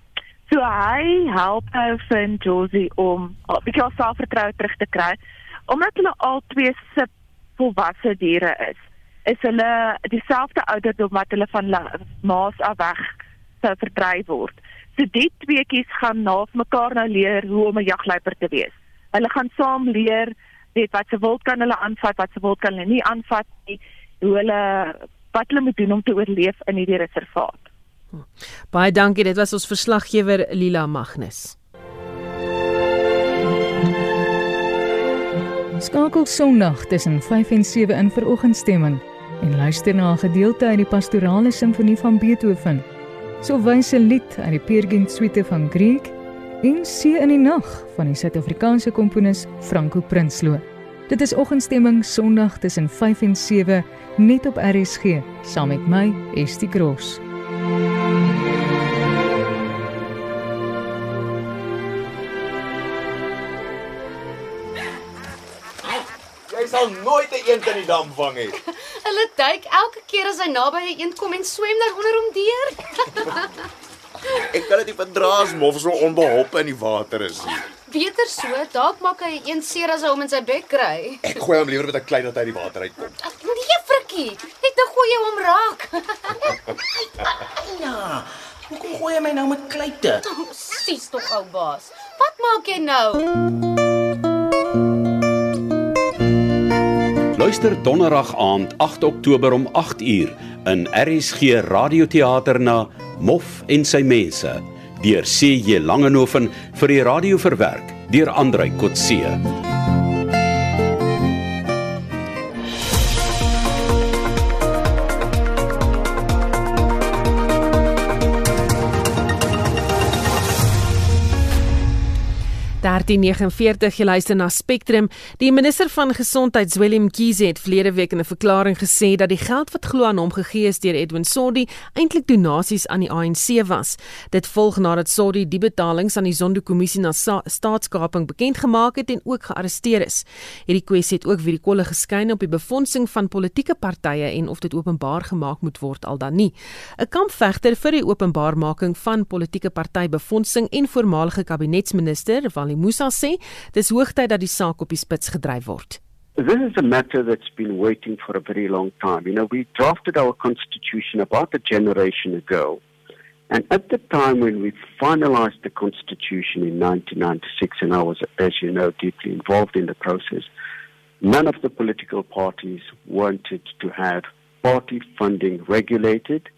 So hy help ou vir Josie om 'n bietjie selfvertroue terug te kry omdat hulle al twee se volwasse diere is. Is hulle dieselfde ouderdom wat hulle van maas af weg sou verdryf word. So die tweeetjies gaan na mekaar nou leer hoe om 'n jagluiper te wees. Hulle gaan saam leer weet wat se wild kan hulle aanvat, wat se wild kan hulle nie aanvat nie, hoe hulle wat hulle moet doen om te oorleef in hierdie reservaat. Baie dankie, dit was ons verslaggewer Lila Magnus. Skakel Sondag tussen 5 en 7 in veroggendstemming en luister na 'n gedeelte uit die pastorale simfonie van Beethoven. So wyse lied uit die Peer Gynt suite van Grieg en See in die nag van die Suid-Afrikaanse komponis Franco Prinsloo. Dit is oggendstemming Sondag tussen 5 en 7 net op RSG saam met my Estie Cross. Jy sal nooit 'n eend in die dam vang nie. Hulle duik elke keer as hy naby 'n eend kom en swem daaronder hom deur. Ek kan dit nie verdra as mof so onbeholpe in die water is nie. Beter so, dalk maak hy een seer as hy hom in sy bek kry. Ek gooi hom liewer met 'n klei dat hy uit die water uitkom. Nee, Frikkie, net nou gooi jy hom raak. ja. Hoekom gooi jy my nou met kleite? Sis tog ou baas. Wat maak jy nou? Luister donderdag aand 8 Oktober om 8uur in RSG Radioteater na Mof en sy mense deur CJ Langehoven vir die radio verwerk deur Andrei Kotse. 1349 jy luister na Spectrum. Die minister van Gesondheid, Willem Kiese, het verlede week in 'n verklaring gesê dat die geld wat glo aan hom gegee is deur Edwin Sodi eintlik donasies aan die ANC was. Dit volg nadat Sodi die betalings aan die Zondo-kommissie na staatskaping bekend gemaak het en ook gearresteer is. Hierdie kwessie het ook weer die kolle geskyn op die befondsing van politieke partye en of dit openbaar gemaak moet word al dan nie. 'n Kampvegter vir die openbaarmaking van politieke partybefondsing en voormalige kabinetsminister, Wally Mali Musa sê dis hoogtyd dat die saak op die spits gedryf word. This is a matter that's been waiting for a very long time. You know, we drafted our constitution about a generation ago. And at the time when we finalized the constitution in 1996, and I was, as you know, deeply involved in the process, none of the political parties wanted to have party funding regulated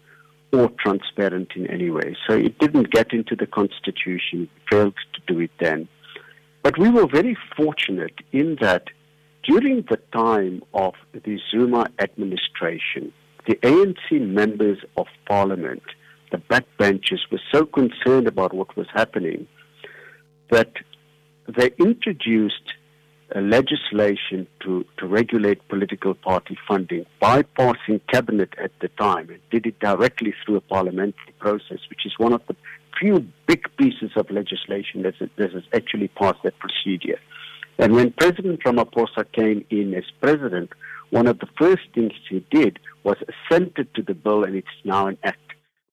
or transparent in any way. So it didn't get into the constitution, it failed to do it then. But we were very fortunate in that during the time of the Zuma administration, the ANC members of parliament, the backbenchers, were so concerned about what was happening that they introduced legislation to, to regulate political party funding, bypassing cabinet at the time, and did it directly through a parliamentary process, which is one of the few big pieces of legislation that, has actually passed that procedure. And when President Ramaphosa came in as president, one of the first things he did was assented to the bill and it's now an act.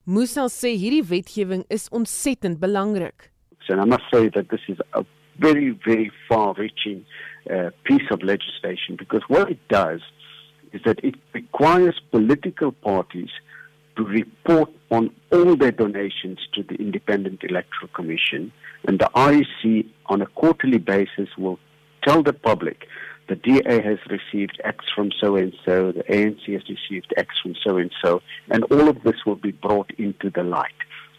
Musa sê hierdie wetgewing is ontsettend belangrik. And I must say that this is a very, very far-reaching uh, piece of legislation because what it does is that it requires political parties to report on all their donations to the Independent Electoral Commission. And the IEC, on a quarterly basis, will tell the public the DA has received X from so and so, the ANC has received X from so and so, and all of this will be brought into the light.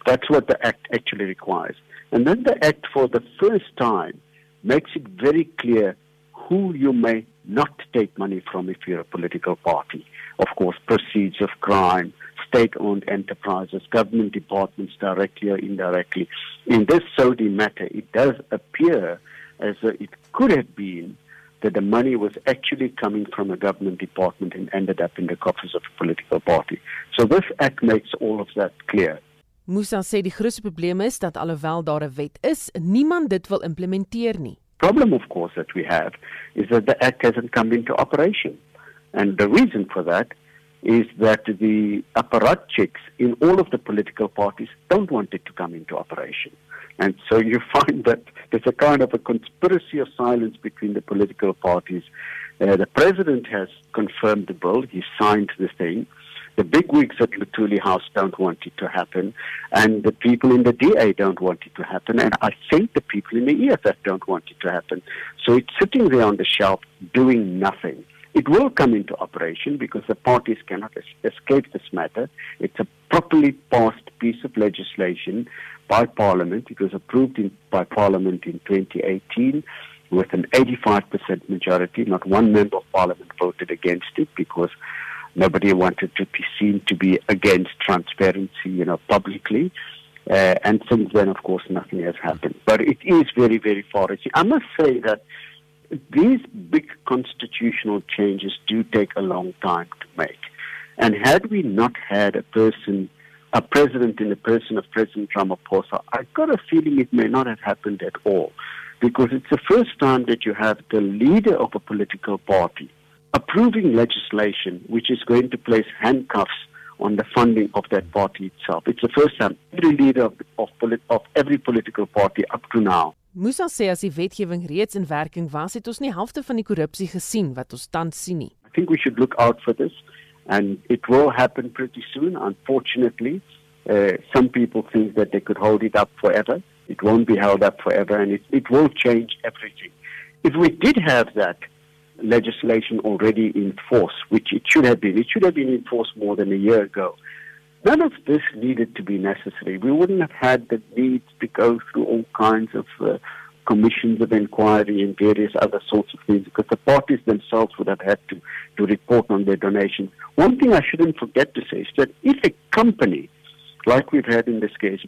That's what the Act actually requires. And then the Act, for the first time, makes it very clear who you may not take money from if you're a political party. Of course, proceeds of crime, state-owned enterprises, government departments directly or indirectly. In this Saudi matter, it does appear as though it could have been that the money was actually coming from a government department and ended up in the coffers of a political party. So this act makes all of that clear. Musa sê die grootste probleem is dat alhoewel daar 'n wet is, niemand dit wil implementeer nie. Problem of course that we have is that the act hasn't come into operation. And the reason for that is that the apparatchiks in all of the political parties don't want it to come into operation. And so you find that there's a kind of a conspiracy of silence between the political parties. Uh, the president has confirmed the bill, he signed the thing. The big wigs at Lutuli House don't want it to happen, and the people in the DA don't want it to happen, and I think the people in the EFF don't want it to happen. So it's sitting there on the shelf doing nothing. It will come into operation because the parties cannot es- escape this matter. It's a properly passed piece of legislation by Parliament. It was approved in, by Parliament in 2018 with an 85% majority. Not one member of Parliament voted against it because nobody wanted to be seen to be against transparency, you know, publicly. Uh, and since then, of course, nothing has happened. But it is very, very far-reaching. I must say that these big constitutional changes do take a long time to make. And had we not had a person, a president in the person of President Ramaphosa, I've got a feeling it may not have happened at all. Because it's the first time that you have the leader of a political party approving legislation which is going to place handcuffs on the funding of that party itself. It's the first time every leader of, of, of every political party up to now Musa sê as die wetgewing reeds in werking was, het ons nie helfte van die korrupsie gesien wat ons tans sien nie. I think we should look out for this and it will happen pretty soon unfortunately. Uh, some people think that they could hold it up forever. It won't be held up forever and it, it will change everything. If we did have that legislation already in force, which it should have been, it should have been in force more than a year ago. None of this needed to be necessary. We wouldn't have had the need to go through all kinds of uh, commissions of inquiry and various other sorts of things because the parties themselves would have had to, to report on their donations. One thing I shouldn't forget to say is that if a company, like we've had in this case,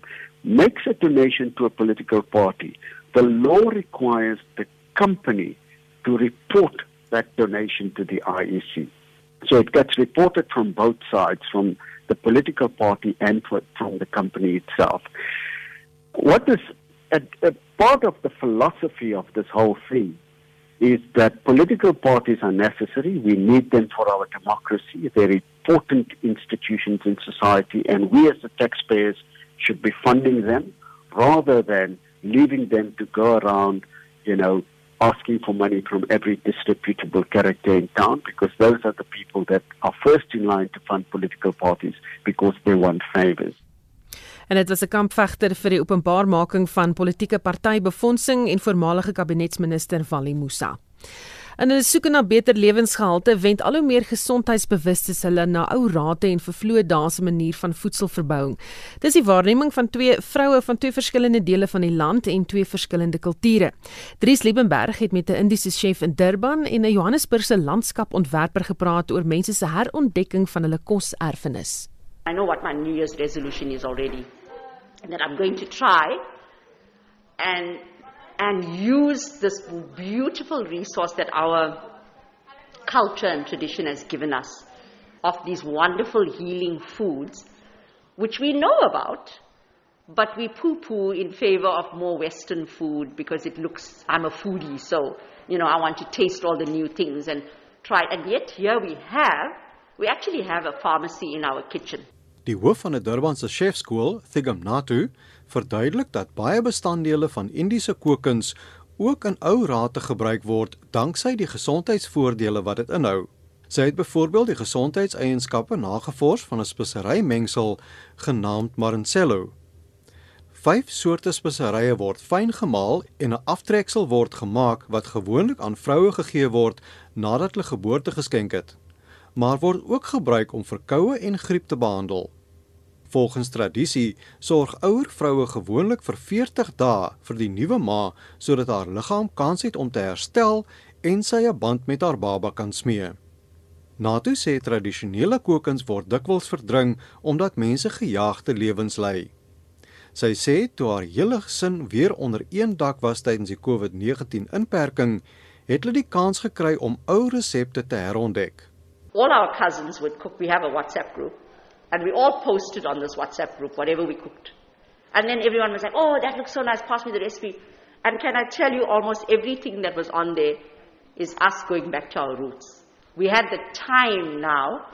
makes a donation to a political party, the law requires the company to report that donation to the IEC. So it gets reported from both sides, from the political party and from the company itself. What is a, a part of the philosophy of this whole thing is that political parties are necessary. We need them for our democracy. They're important institutions in society, and we as the taxpayers should be funding them rather than leaving them to go around, you know, asking for money from every disreputable character in town because those are the people that are first in line to fund political parties because they want favors. En dit was 'n kampvegter vir die openbaarmaking van politieke partybefondsing en voormalige kabinetsminister Wally Musa. In hulle soeke na beter lewensgehalte wend al hoe meer gesondheidsbewustes hulle na ou rate en vervloë dae se manier van voedselverbouing. Dis die waarneming van twee vroue van twee verskillende dele van die land en twee verskillende kulture. Dries Liebenberg het met 'n Indiese chef in Durban en 'n Johannesburgse landskapontwerper gepraat oor mense se herontdekking van hulle koserfenis. I know what my New Year's resolution is already and that I'm going to try and and use this beautiful resource that our culture and tradition has given us of these wonderful healing foods, which we know about, but we poo poo in favor of more Western food because it looks, I'm a foodie, so, you know, I want to taste all the new things and try. And yet, here we have, we actually have a pharmacy in our kitchen. Die hoof van 'n Durbanse chefskool, Thigam Natu, verduidelik dat baie bestanddele van Indiese kookkuns ook in ou rate gebruik word danksy die gesondheidsvoordele wat dit inhou. Sy het byvoorbeeld die gesondheidseienskappe nagevors van 'n speserymengsel genaamd Marincello. Vyf soorte speserye word fyn gemaal en 'n aftreksel word gemaak wat gewoonlik aan vroue gegee word nadat hulle geboorte geskenk het, maar word ook gebruik om verkoue en griep te behandel. Volgens tradisie sorg ouer vroue gewoonlik vir 40 dae vir die nuwe ma sodat haar liggaam kans het om te herstel en sy 'n band met haar baba kan smee. Natu sê tradisionele kookkuns word dikwels verdring omdat mense gejaagde lewens lei. Sy sê toe haar hele gesin weer onder een dak was tydens die COVID-19 inperking, het hulle die kans gekry om ou resepte te herontdek. All our cousins would cook. We have a WhatsApp group And we all posted on this WhatsApp group whatever we cooked. And then everyone was like, oh, that looks so nice, pass me the recipe. And can I tell you, almost everything that was on there is us going back to our roots. We had the time now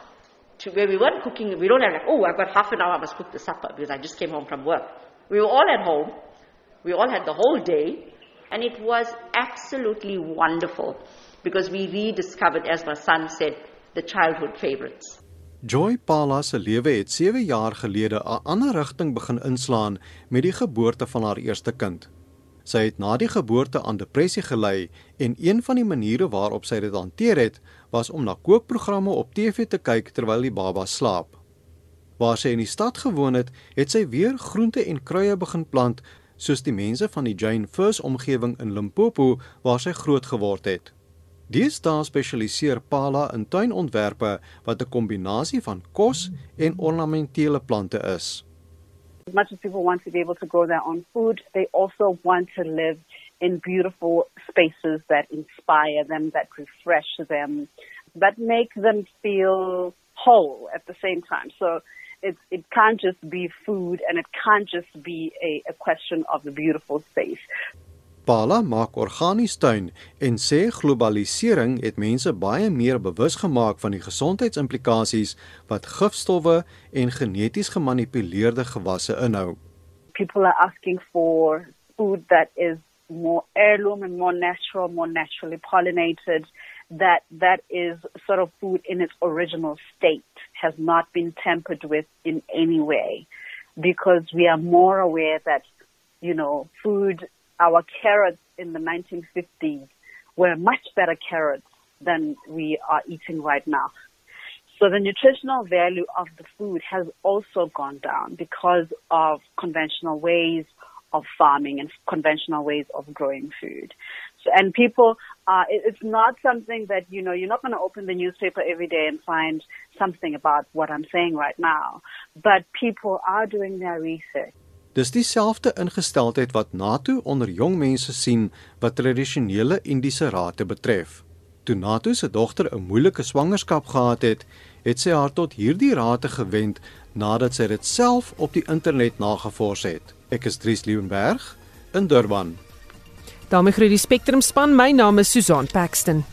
to where we weren't cooking, we don't have like, oh, I've got half an hour, I must cook the supper because I just came home from work. We were all at home. We all had the whole day. And it was absolutely wonderful because we rediscovered, as my son said, the childhood favorites. Joy Pala se lewe het 7 jaar gelede 'n ander rigting begin inslaan met die geboorte van haar eerste kind. Sy het na die geboorte aan depressie gely en een van die maniere waarop sy dit hanteer het, was om na kookprogramme op TV te kyk terwyl die baba slaap. Waar sy in die stad gewoon het, het sy weer groente en kruie begin plant, soos die mense van die Jane First omgewing in Limpopo waar sy groot geword het. Deesdae spesialiseer Pala in tuinontwerpe wat 'n kombinasie van kos en ornamentele plante is. As much as people want to be able to grow their own food, they also want to live in beautiful spaces that inspire them, that refresh them, that make them feel whole at the same time. So it, it can't just be food and it can't just be a, a question of the beautiful space. Pala maak organies tuin en sê globalisering het mense baie meer bewus gemaak van die gesondheidsimplikasies wat gifstowwe en geneties gemanipuleerde gewasse inhou. People are asking for food that is more heirloom and more natural, more naturally pollinated that that is sort of food in its original state has not been tampered with in any way because we are more aware that you know food our carrots in the 1950s were much better carrots than we are eating right now. So the nutritional value of the food has also gone down because of conventional ways of farming and conventional ways of growing food. So, and people, uh, it, it's not something that, you know, you're not going to open the newspaper every day and find something about what I'm saying right now. But people are doing their research. Dis dieselfde ingesteldheid wat NATO onder jong mense sien wat tradisionele Indiese rate betref. Toe NATO se dogter 'n moeilike swangerskap gehad het, het sy haar tot hierdie rate gewend nadat sy dit self op die internet nagevors het. Ek is Dries Liebenberg in Durban. daarmee groet die Spectrum span. My naam is Susan Paxton.